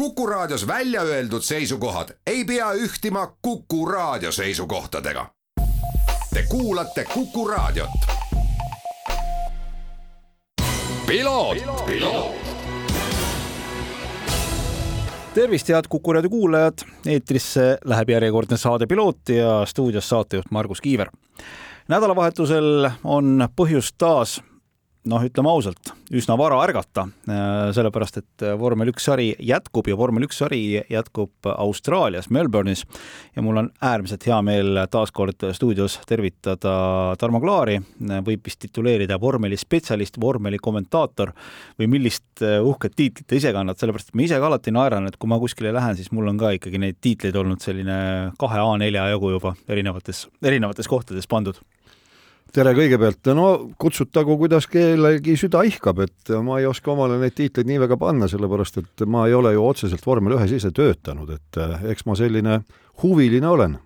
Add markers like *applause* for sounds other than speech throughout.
Kuku Raadios välja öeldud seisukohad ei pea ühtima Kuku Raadio seisukohtadega. Te kuulate Kuku Raadiot. tervist, head Kuku raadio kuulajad, eetrisse läheb järjekordne saade Piloot ja stuudios saatejuht Margus Kiiver. nädalavahetusel on põhjust taas noh, ütleme ausalt, üsna vara ärgata, äh, sellepärast et vormel üks sari jätkub ja vormel üks sari jätkub Austraalias, Melbourne'is. Ja mul on äärmiselt hea meel taas kord stuudios tervitada Tarmo Klaari, võib vist tituleerida vormelispetsialist, vormelikommentaator või millist äh, uhket tiitlit ta ise kannad, sellepärast et ma ise ka alati naeran, et kui ma kuskile lähen, siis mul on ka ikkagi neid tiitleid olnud selline kahe A4 jagu juba erinevates, erinevates kohtades pandud tere kõigepealt, no kutsutagu, kuidas kellelgi süda ihkab, et ma ei oska omale neid tiitleid nii väga panna, sellepärast et ma ei ole ju otseselt vormel ühes ise töötanud, et eh, eks ma selline huviline olen.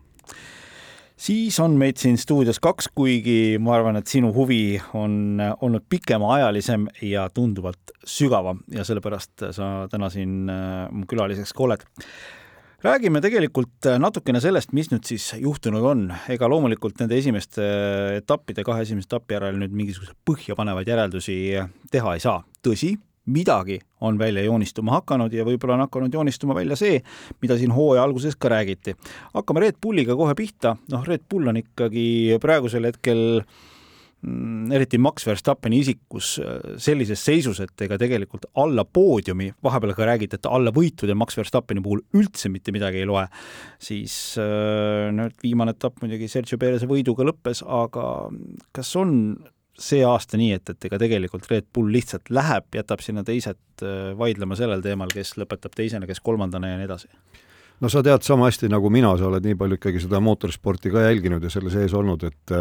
siis on meid siin stuudios kaks, kuigi ma arvan, et sinu huvi on olnud pikemaajalisem ja tunduvalt sügavam ja sellepärast sa täna siin eh, mu külaliseks ka oled räägime tegelikult äh, natukene sellest, mis nüüd siis juhtunud on. ega loomulikult nende esimeste äh, etappide, kahe esimese etapi järel nüüd mingisuguseid põhjapanevaid järeldusi äh, teha ei saa. tõsi, midagi on välja joonistuma hakanud ja võib-olla on hakanud joonistuma välja see, mida siin hooaja alguses ka räägiti. hakkame Red Bulliga kohe pihta, noh, Red Bull on ikkagi praegusel hetkel eriti Max Verstappeni isikus äh, sellises seisus, et ega tegelikult alla poodiumi, vahepeal ka räägiti, et alla võitude Max Verstappeni puhul üldse mitte midagi ei loe, siis äh, nüüd viimane etapp muidugi Sergio Perez'e võiduga lõppes, aga kas on see aasta nii, et, et ega tegelikult Red Bull lihtsalt läheb, jätab sinna teised äh, vaidlema sellel teemal, kes lõpetab teisena, kes kolmandana ja nii edasi? no sa tead sama hästi nagu mina, sa oled nii palju ikkagi seda mootorsporti ka jälginud ja selle sees olnud, et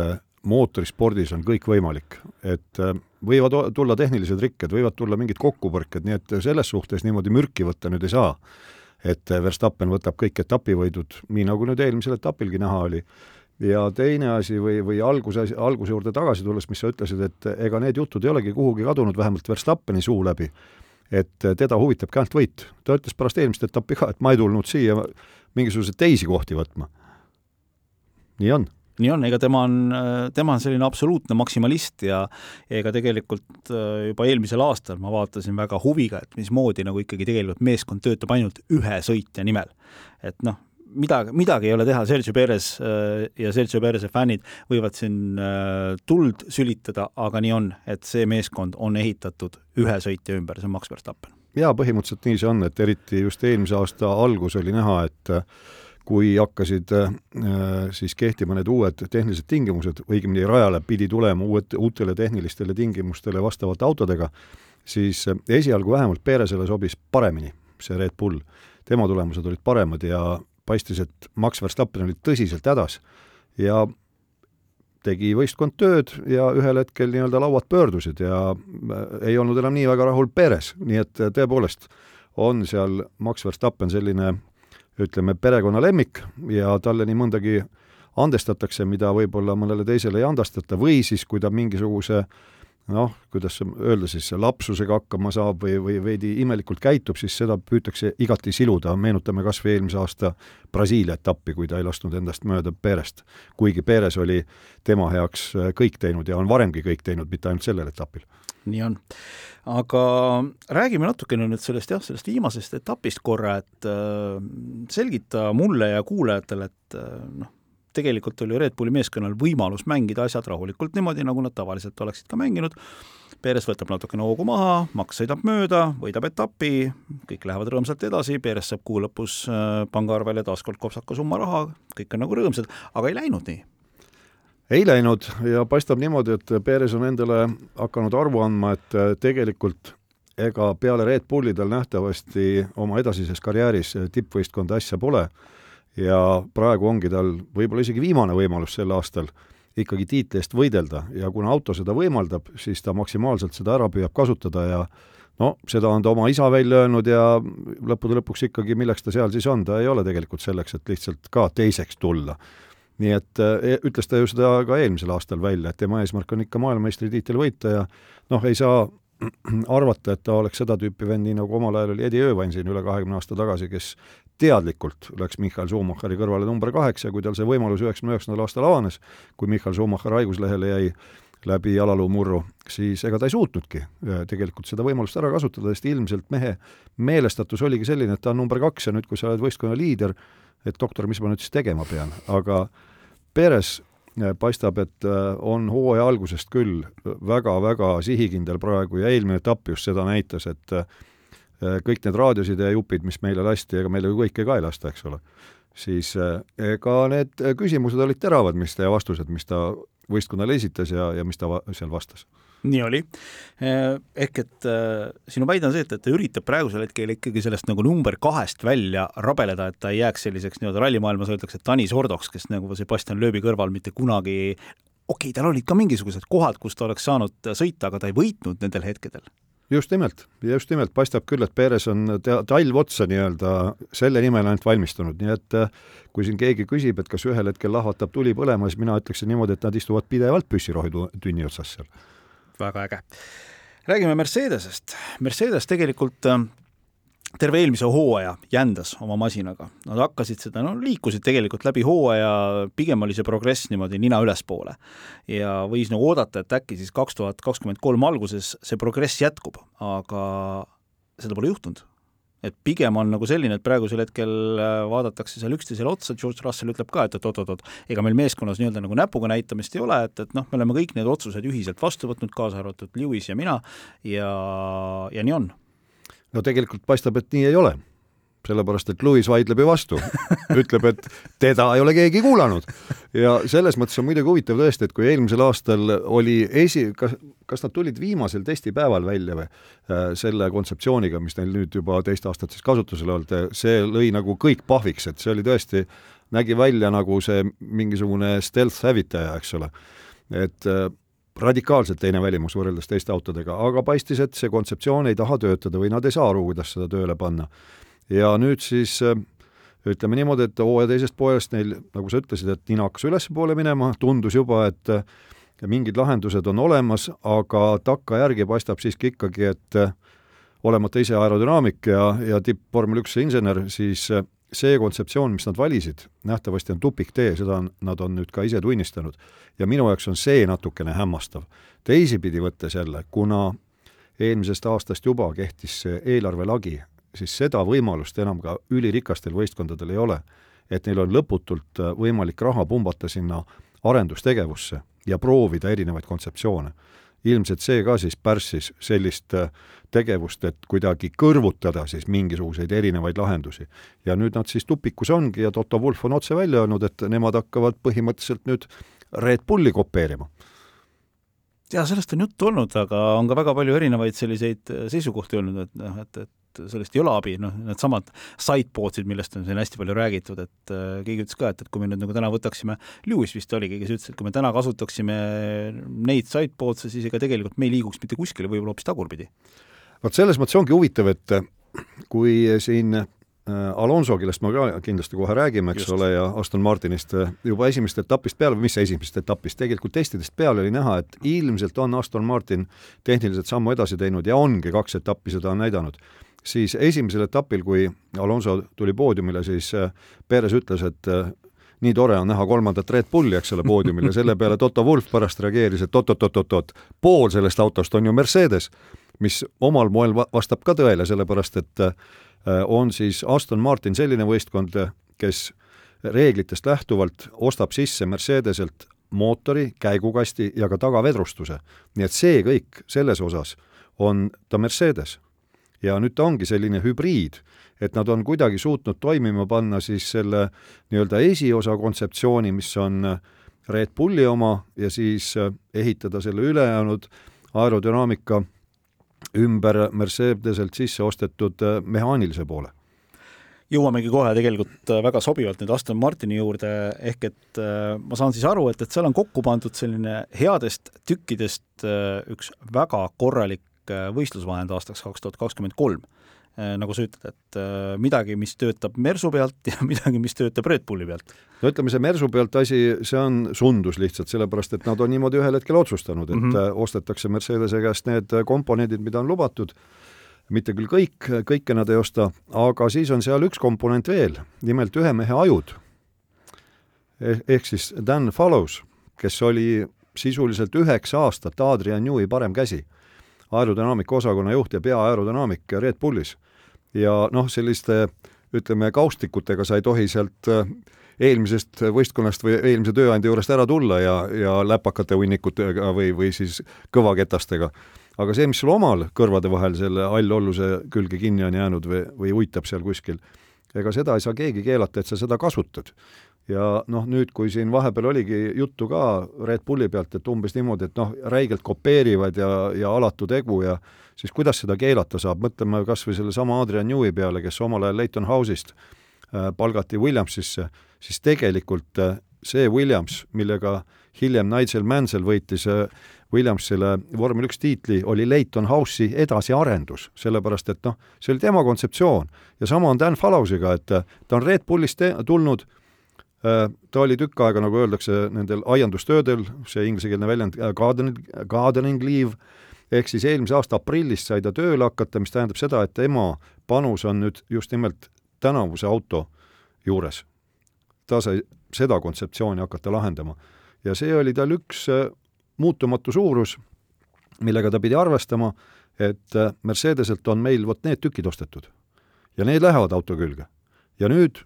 mootorispordis on kõik võimalik, et äh, võivad tulla tehnilised rikked, võivad tulla mingid kokkupõrked, nii et selles suhtes niimoodi mürki võtta nüüd ei saa. et äh, Verstappen võtab kõik etapivõidud, nii nagu nüüd eelmisel etapilgi näha oli. ja teine asi või, või alguse, alguse juurde tagasi tulles, mis sa ütlesid, et ega need jutud ei olegi kuhugi kadunud, vähemalt Verstappeni suu läbi, et äh, teda huvitabki ainult võit. ta ütles pärast eelmist etappi ka, et ma ei tulnud siia mingisuguseid teisi kohti võtma. nii on nii on, ega tema on, tema on selline absoluutne maksimalist ja ega tegelikult äh, juba eelmisel aastal ma vaatasin väga huviga, et mismoodi nagu ikkagi tegelikult meeskond töötab ainult ühe sõitja nimel. et noh, midagi, midagi ei ole teha, Sergio Perez äh, ja Sergio Perez'e fännid võivad siin äh, tuld sülitada, aga nii on, et see meeskond on ehitatud ühe sõitja ümber, see on Max Verstappen. jaa, põhimõtteliselt nii see on, et eriti just eelmise aasta algus oli näha, et kui hakkasid äh, siis kehtima need uued tehnilised tingimused, õigemini rajale pidi tulema uued, uutele tehnilistele tingimustele vastavate autodega, siis äh, esialgu vähemalt Perezele sobis paremini see Red Bull. tema tulemused olid paremad ja paistis, et Max Verstappen oli tõsiselt hädas ja tegi võistkond tööd ja ühel hetkel nii-öelda lauad pöördusid ja äh, ei olnud enam nii väga rahul Perez, nii et tõepoolest on seal Max Verstappen selline ütleme, perekonna lemmik ja talle nii mõndagi andestatakse, mida võib-olla mõnele teisele ei andestata, või siis kui ta mingisuguse noh, kuidas öelda siis, lapsusega hakkama saab või, või veidi imelikult käitub, siis seda püütakse igati siluda, meenutame kas või eelmise aasta Brasiilia etappi, kui ta ei lasknud endast mööda Perest. kuigi Peres oli tema heaks kõik teinud ja on varemgi kõik teinud, mitte ainult sellel etapil nii on. aga räägime natukene nüüd sellest jah, sellest viimasest etapist korra, et äh, selgita mulle ja kuulajatele, et äh, noh, tegelikult oli Red Bulli meeskonnal võimalus mängida asjad rahulikult niimoodi, nagu nad tavaliselt oleksid ka mänginud, Perez võtab natukene hoogu maha, Max sõidab mööda, võidab etapi, kõik lähevad rõõmsalt edasi, Perez saab kuu lõpus äh, pangaarvele taas kord kopsaka summa raha, kõik on nagu rõõmsad, aga ei läinud nii. Ei läinud ja paistab niimoodi, et Perez on endale hakanud arvu andma, et äh, tegelikult ega peale Red Bulli tal nähtavasti oma edasises karjääris tippvõistkonda asja pole ja praegu ongi tal võib-olla isegi viimane võimalus sel aastal ikkagi tiitli eest võidelda. Ja kuna auto seda võimaldab, siis ta maksimaalselt seda ära püüab kasutada ja no seda on ta oma isa välja öelnud ja lõppude lõpuks ikkagi, milleks ta seal siis on, ta ei ole tegelikult selleks, et lihtsalt ka teiseks tulla. Nii et e, ütles ta ju seda ka eelmisel aastal välja, et tema eesmärk on ikka maailmameistritiitel võita ja noh, ei saa *clears throat* arvata, et ta oleks seda tüüpi vend, nii nagu omal ajal oli Eddie Irvine siin üle kahekümne aasta tagasi, kes teadlikult läks Michael Schumacheri kõrvale number kaheksa kui tal see võimalus üheksakümne üheksandal aastal avanes, kui Michael Schumacher haiguslehele jäi läbi jalaluumurru, siis ega ta ei suutnudki äh, tegelikult seda võimalust ära kasutada, sest ilmselt mehe meelestatus oligi selline, et ta on number kaks ja nüüd, kui sa oled võistkonna liider, et doktor, mis ma nüüd siis tegema pean, aga Perez äh, paistab, et äh, on hooaja algusest küll väga-väga sihikindel praegu ja eelmine etapp just seda näitas, et kõik need raadiosidejupid, mis meile lasti, ega meile ju kõike ka ei lasta, eks ole, siis ega need küsimused olid teravad, mis ja vastused, mis ta võistkonnale esitas ja, ja mis ta va seal vastas. nii oli. Eh, ehk et äh, sinu väide on see, et, et ta üritab praegusel hetkel ikkagi sellest nagu number kahest välja rabeleda, et ta ei jääks selliseks nii-öelda rallimaailmas öeldakse Tanis Ordoks, kes nagu Sebastian Loebi kõrval mitte kunagi okei okay,, tal olid ka mingisugused kohad, kus ta oleks saanud sõita, aga ta ei võitnud nendel hetkedel just nimelt, just nimelt, paistab küll, et Perez on talv otsa nii-öelda selle nimel ainult valmistunud, nii et äh, kui siin keegi küsib, et kas ühel hetkel lahvatab tuli põlema, siis mina ütleksin niimoodi, et nad istuvad pidevalt püssirohi tünni otsas seal. väga äge. räägime Mercedesest. Mercedes tegelikult äh, terve eelmise hooaja jändas oma masinaga, nad hakkasid seda, no liikusid tegelikult läbi hooaja, pigem oli see progress niimoodi nina ülespoole. ja võis nagu oodata, et äkki siis kaks tuhat kakskümmend kolm alguses see progress jätkub, aga seda pole juhtunud. et pigem on nagu selline, et praegusel hetkel äh, vaadatakse seal üksteisele otsa, George Russell ütleb ka, et, et oot-oot-oot, ega meil meeskonnas nii-öelda nagu näpuga näitamist ei ole, et, et noh, me oleme kõik need otsused ühiselt vastu võtnud, kaasa arvatud Lewis ja mina, ja, ja nii on no tegelikult paistab, et nii ei ole. sellepärast, et Lewis vaidleb ju vastu, *laughs* ütleb, et teda ei ole keegi kuulanud. ja selles mõttes on muidugi huvitav tõesti, et kui eelmisel aastal oli esi, kas, kas nad tulid viimasel testipäeval välja või äh, selle kontseptsiooniga, mis neil nüüd juba teist aastat siis kasutusel olnud, see lõi nagu kõik pahviks, et see oli tõesti, nägi välja nagu see mingisugune stealth hävitaja, eks ole. et äh, radikaalselt teine välimus võrreldes teiste autodega, aga paistis, et see kontseptsioon ei taha töötada või nad ei saa aru, kuidas seda tööle panna. ja nüüd siis äh, ütleme niimoodi, et hooaja teisest poolest neil, nagu sa ütlesid, et nina hakkas ülespoole minema, tundus juba, et äh, mingid lahendused on olemas, aga takkajärgi paistab siiski ikkagi, et äh, olemata ise aerodünaamik ja, ja tippvormel üks insener, siis see kontseptsioon, mis nad valisid, nähtavasti on tupiktee, seda on, nad on nüüd ka ise tunnistanud. ja minu jaoks on see natukene hämmastav. teisipidi võttes jälle, kuna eelmisest aastast juba kehtis see eelarvelagi, siis seda võimalust enam ka ülirikastel võistkondadel ei ole. et neil on lõputult võimalik raha pumbata sinna arendustegevusse ja proovida erinevaid kontseptsioone ilmselt see ka siis pärssis sellist äh, tegevust, et kuidagi kõrvutada siis mingisuguseid erinevaid lahendusi. ja nüüd nad siis tupikus ongi ja Toto Wolff on otse välja öelnud, et nemad hakkavad põhimõtteliselt nüüd Red Bulli kopeerima jaa, sellest on juttu olnud, aga on ka väga palju erinevaid selliseid äh, seisukohti olnud, et noh, et, et sellest ei ole abi, noh, needsamad sideboard'id, millest on siin hästi palju räägitud, et äh, keegi ütles ka, et, et kui me nüüd nagu täna võtaksime, Lewis vist oligi, kes ütles, et kui me täna kasutaksime neid sideboard'e, siis ega tegelikult me ei liiguks mitte kuskile, võib-olla hoopis tagurpidi. vot selles mõttes ongi huvitav, et kui siin Äh, Alonso, kellest me ka kindlasti kohe räägime, eks Just. ole, ja Aston Martinist äh, juba esimesest etapist peale, või mis esimesest etapist, tegelikult testidest peale oli näha, et ilmselt on Aston Martin tehniliselt sammu edasi teinud ja ongi kaks etappi seda on näidanud. Siis esimesel etapil, kui Alonso tuli poodiumile, siis äh, Perez ütles, et nii tore on näha kolmandat Red Bulli, eks ole, poodiumil ja selle peale Toto Wolff pärast reageeris, et oot-oot-oot-oot, pool sellest autost on ju Mercedes, mis omal moel vastab ka tõele, sellepärast et Äh, on siis Aston Martin selline võistkond, kes reeglitest lähtuvalt ostab sisse Mercedeselt mootori, käigukasti ja ka tagavedrustuse. nii et see kõik selles osas on ta Mercedes. Ja nüüd ta ongi selline hübriid, et nad on kuidagi suutnud toimima panna siis selle nii-öelda esiosa kontseptsiooni, mis on Red Bulli oma, ja siis ehitada selle ülejäänud aerodünaamika ümber Mercedeselt sisse ostetud äh, mehaanilise poole. Jõuamegi kohe tegelikult äh, väga sobivalt nüüd Aston Martini juurde, ehk et äh, ma saan siis aru, et, et seal on kokku pandud selline headest tükkidest äh, üks väga korralik äh, võistlusvahend aastaks kaks tuhat kakskümmend kolm. äh, nagu sa ütled, et äh, midagi, mis töötab Mersu pealt *laughs* ja midagi, mis töötab Red Bulli pealt. no ütleme, see Mersu pealt asi, see on sundus lihtsalt, sellepärast et nad on niimoodi ühel hetkel otsustanud, et mm -hmm. ostetakse Mercedese käest need komponendid, mida on lubatud, mitte küll kõik, kõike nad ei osta, aga siis on seal üks komponent veel, nimelt ühe mehe ajud. Eh, ehk siis Dan Follows, kes oli sisuliselt üheksa aastat Adrian Newey parem käsi aerodünaamika osakonna juht ja peaaerodünaamik Red Bullis. ja noh, selliste ütleme, kaustikutega sa ei tohi sealt äh, eelmisest võistkonnast või eelmise tööandja juurest ära tulla ja, ja läpakate hunnikutega või, või siis kõvaketastega. aga see, mis sul omal kõrvade vahel selle allolluse külge kinni on jäänud või, või uitab seal kuskil, ega seda ei saa keegi keelata, et sa seda kasutad ja noh, nüüd, kui siin vahepeal oligi juttu ka Red Bulli pealt, et umbes niimoodi, et noh, räigelt kopeerivad ja, ja alatu tegu ja siis kuidas seda keelata saab, mõtleme kas või sellesama Adrian Newey peale, kes omal ajal Leighton House'ist äh, palgati Williamsisse, siis tegelikult äh, see Williams, millega hiljem Nigel Mansell võitis äh, Williamsile vormel üks tiitli, oli Leighton House'i edasiarendus, sellepärast et noh, see oli tema kontseptsioon. ja sama on Dan Fallowsiga, et ta on Red Bullist tulnud ta oli tükk aega, nagu öeldakse, nendel aiandustöödel, see inglisekeelne väljend äh, gardening, gardening leave, ehk siis eelmise aasta aprillist sai ta tööle hakata, mis tähendab seda, et tema panus on nüüd just nimelt tänavuse auto juures. ta sai seda kontseptsiooni hakata lahendama. ja see oli tal üks äh, muutumatu suurus, millega ta pidi arvestama, et Mercedeselt on meil vot need tükid ostetud. ja need lähevad auto külge. ja nüüd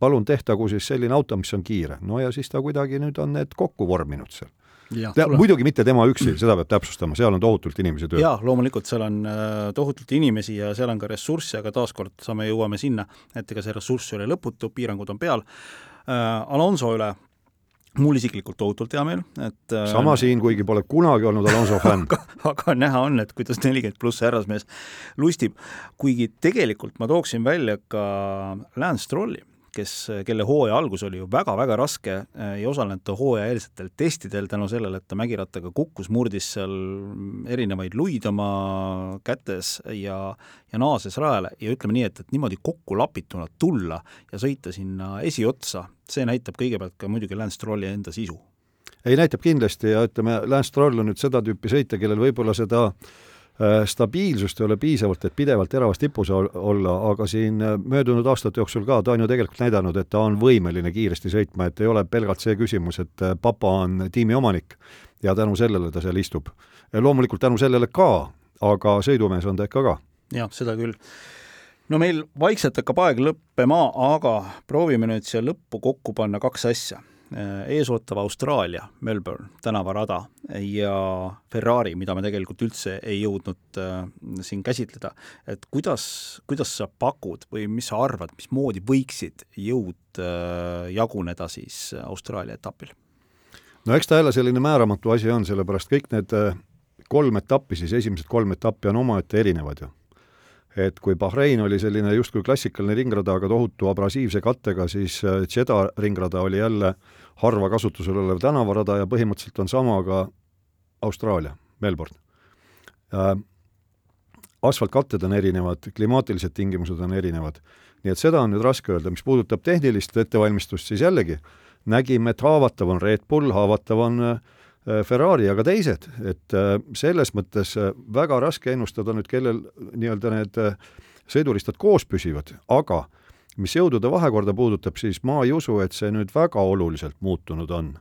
palun tehtagu siis selline auto, mis on kiire. no ja siis ta kuidagi nüüd on need kokku vorminud seal. Ja, ta, muidugi mitte tema üksi, seda peab täpsustama, seal on tohutult inimesi tööl. jaa, loomulikult seal on äh, tohutult inimesi ja seal on ka ressurssi, aga taaskord saame, jõuame sinna, et ega see ressurss ei ole lõputu, piirangud on peal äh,. Alonso üle mul isiklikult tohutult hea meel, et äh, sama siin, kuigi pole kunagi olnud Alonso *laughs* fänn aga, näha on, et kuidas nelikümmend pluss härrasmees lustib, kuigi tegelikult ma tooksin välja ka Lance Strolli kes, kelle hooaja algus oli ju väga-väga raske, äh, ei osalenud ta hooajaeelsetel testidel tänu sellele, et ta mägirattaga kukkus, murdis seal erinevaid luid oma kätes ja, ja naases rajale ja ütleme nii, et, et niimoodi kokku lapituna tulla ja sõita sinna esiotsa, see näitab kõigepealt ka muidugi Lance Strolli enda sisu. ei, näitab kindlasti ja ütleme, Lance Stroll on nüüd seda tüüpi sõitja, kellel võib-olla seda Äh, stabiilsust ei ole piisavalt, et pidevalt teravas tipus olla, aga siin äh, möödunud aastate jooksul ka ta on ju tegelikult näidanud, et ta on võimeline kiiresti sõitma, et ei ole pelgalt see küsimus, et äh, papa on tiimi omanik ja tänu sellele ta seal istub. loomulikult tänu sellele ka, aga sõidumees on ta ikka ka. jah, seda küll no meil vaikselt hakkab aeg lõppema, aga proovime nüüd siia lõppu kokku panna kaks asja. Äh, eesootav Austraalia, Melbourne tänavarada ja Ferrari, mida me tegelikult üldse ei jõudnud äh, siin käsitleda, et kuidas, kuidas sa pakud või mis sa arvad, mismoodi võiksid jõud äh, jaguneda siis Austraalia etapil? no eks ta jälle selline määramatu asi on, sellepärast kõik need kolm etappi, siis esimesed kolm etappi on omaette erinevad ju et kui Bahrein oli selline justkui klassikaline ringrada, aga tohutu abrasiivse kattega, siis äh, Jeddah ringrada oli jälle harva kasutusel olev tänavarada ja põhimõtteliselt on sama ka Austraalia, Melbourne äh,. asfaltkatted on erinevad, klimaatilised tingimused on erinevad, nii et seda on nüüd raske öelda, mis puudutab tehnilist ettevalmistust, siis jällegi nägime, et haavatav on Red Bull, haavatav on äh, Ferrari, aga teised, et äh, selles mõttes äh, väga raske ennustada nüüd, kellel nii-öelda need sõiduristad koos püsivad, aga mis jõudude vahekorda puudutab, siis ma ei usu, et see nüüd väga oluliselt muutunud on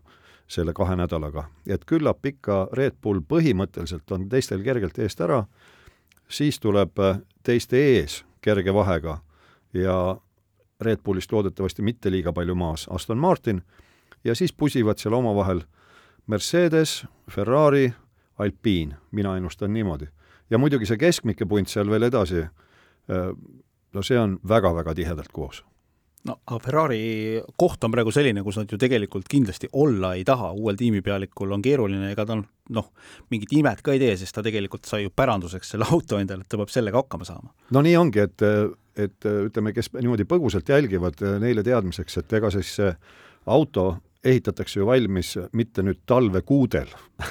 selle kahe nädalaga, et küllap ikka Red Bull põhimõtteliselt on teistel kergelt eest ära, siis tuleb teiste ees kerge vahega ja Red Bullist loodetavasti mitte liiga palju maas Aston Martin ja siis pusivad seal omavahel Mercedes, Ferrari, Alpine, mina ennustan niimoodi. ja muidugi see keskmike punt seal veel edasi, äh, no see on väga-väga tihedalt koos no aga Ferrari koht on praegu selline, kus nad ju tegelikult kindlasti olla ei taha, uuel tiimipealikul on keeruline, ega ta on noh, mingit imet ka ei tee, sest ta tegelikult sai ju päranduseks selle *laughs* auto endale, et ta peab sellega hakkama saama. no nii ongi, et, et ütleme, kes niimoodi põgusalt jälgivad, neile teadmiseks, et ega siis see auto ehitatakse ju valmis mitte nüüd talvekuudel. *laughs*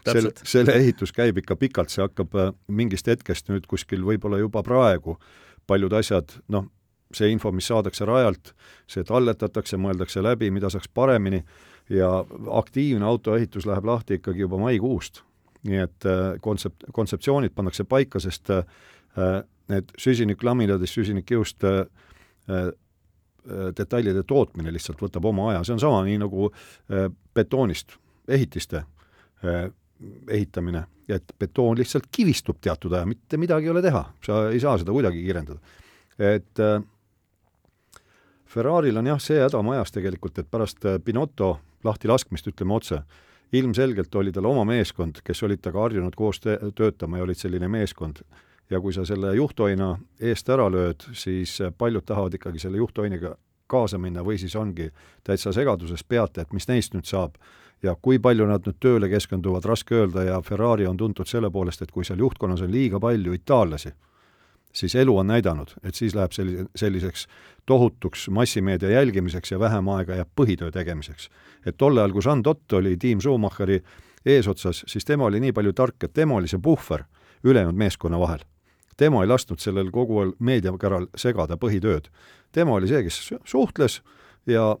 Selle, selle ehitus käib ikka pikalt, see hakkab äh, mingist hetkest nüüd kuskil võib-olla juba praegu. Paljud asjad, noh, see info, mis saadakse rajalt, see talletatakse, mõeldakse läbi, mida saaks paremini ja aktiivne autoehitus läheb lahti ikkagi juba maikuust. nii et kontsept, kontseptsioonid pannakse paika, sest need süsinikulamindadest, süsinikjõust detailide tootmine lihtsalt võtab oma aja, see on sama nii nagu betoonist, ehitiste ehitamine, et betoon lihtsalt kivistub teatud aja, mitte midagi ei ole teha, sa ei saa seda kuidagi kiirendada. et äh, Ferraril on jah, see häda majas tegelikult, et pärast Pinotto lahtilaskmist, ütleme otse, ilmselgelt oli tal oma meeskond, kes olid temaga harjunud koos töötama ja olid selline meeskond. Ja kui sa selle juhtoina eest ära lööd, siis paljud tahavad ikkagi selle juhtoiniga kaasa minna või siis ongi täitsa segaduses peate, et mis neist nüüd saab ja kui palju nad nüüd tööle keskenduvad, raske öelda ja Ferrari on tuntud selle poolest, et kui seal juhtkonnas on liiga palju itaallasi, siis elu on näidanud, et siis läheb sellise, selliseks tohutuks massimeedia jälgimiseks ja vähem aega jääb põhitöö tegemiseks. et tol ajal, kui Jean Dott oli tiim Schumacheri eesotsas, siis tema oli nii palju tark, et tema oli see puhver ülejäänud meeskonna vahel. Tema ei lasknud sellel kogu meediakäral segada põhitööd. tema oli see, kes suhtles ja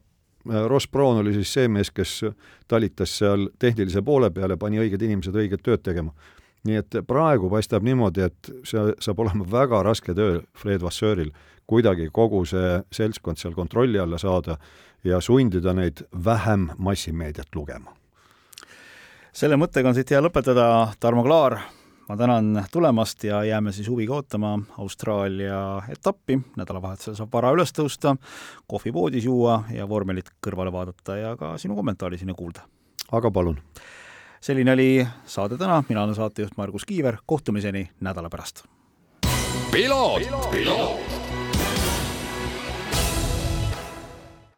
Äh, Ross Brown oli siis see mees, kes talitas seal tehnilise poole peal ja pani õiged inimesed õiget tööd tegema. nii et praegu paistab niimoodi, et see saab olema väga raske töö Fred Vasseuril, kuidagi kogu see seltskond seal kontrolli alla saada ja sundida neid vähem massimeediat lugema. selle mõttega on siit hea lõpetada, Tarmo Klaar ma tänan tulemast ja jääme siis huviga ootama Austraalia etappi, nädalavahetusel saab vara üles tõusta, kohvipoodis juua ja vormelit kõrvale vaadata ja ka sinu kommentaari sinna kuulda. aga palun! selline oli saade täna, mina olen saatejuht Margus Kiiver, kohtumiseni nädala pärast! piloot, piloot.!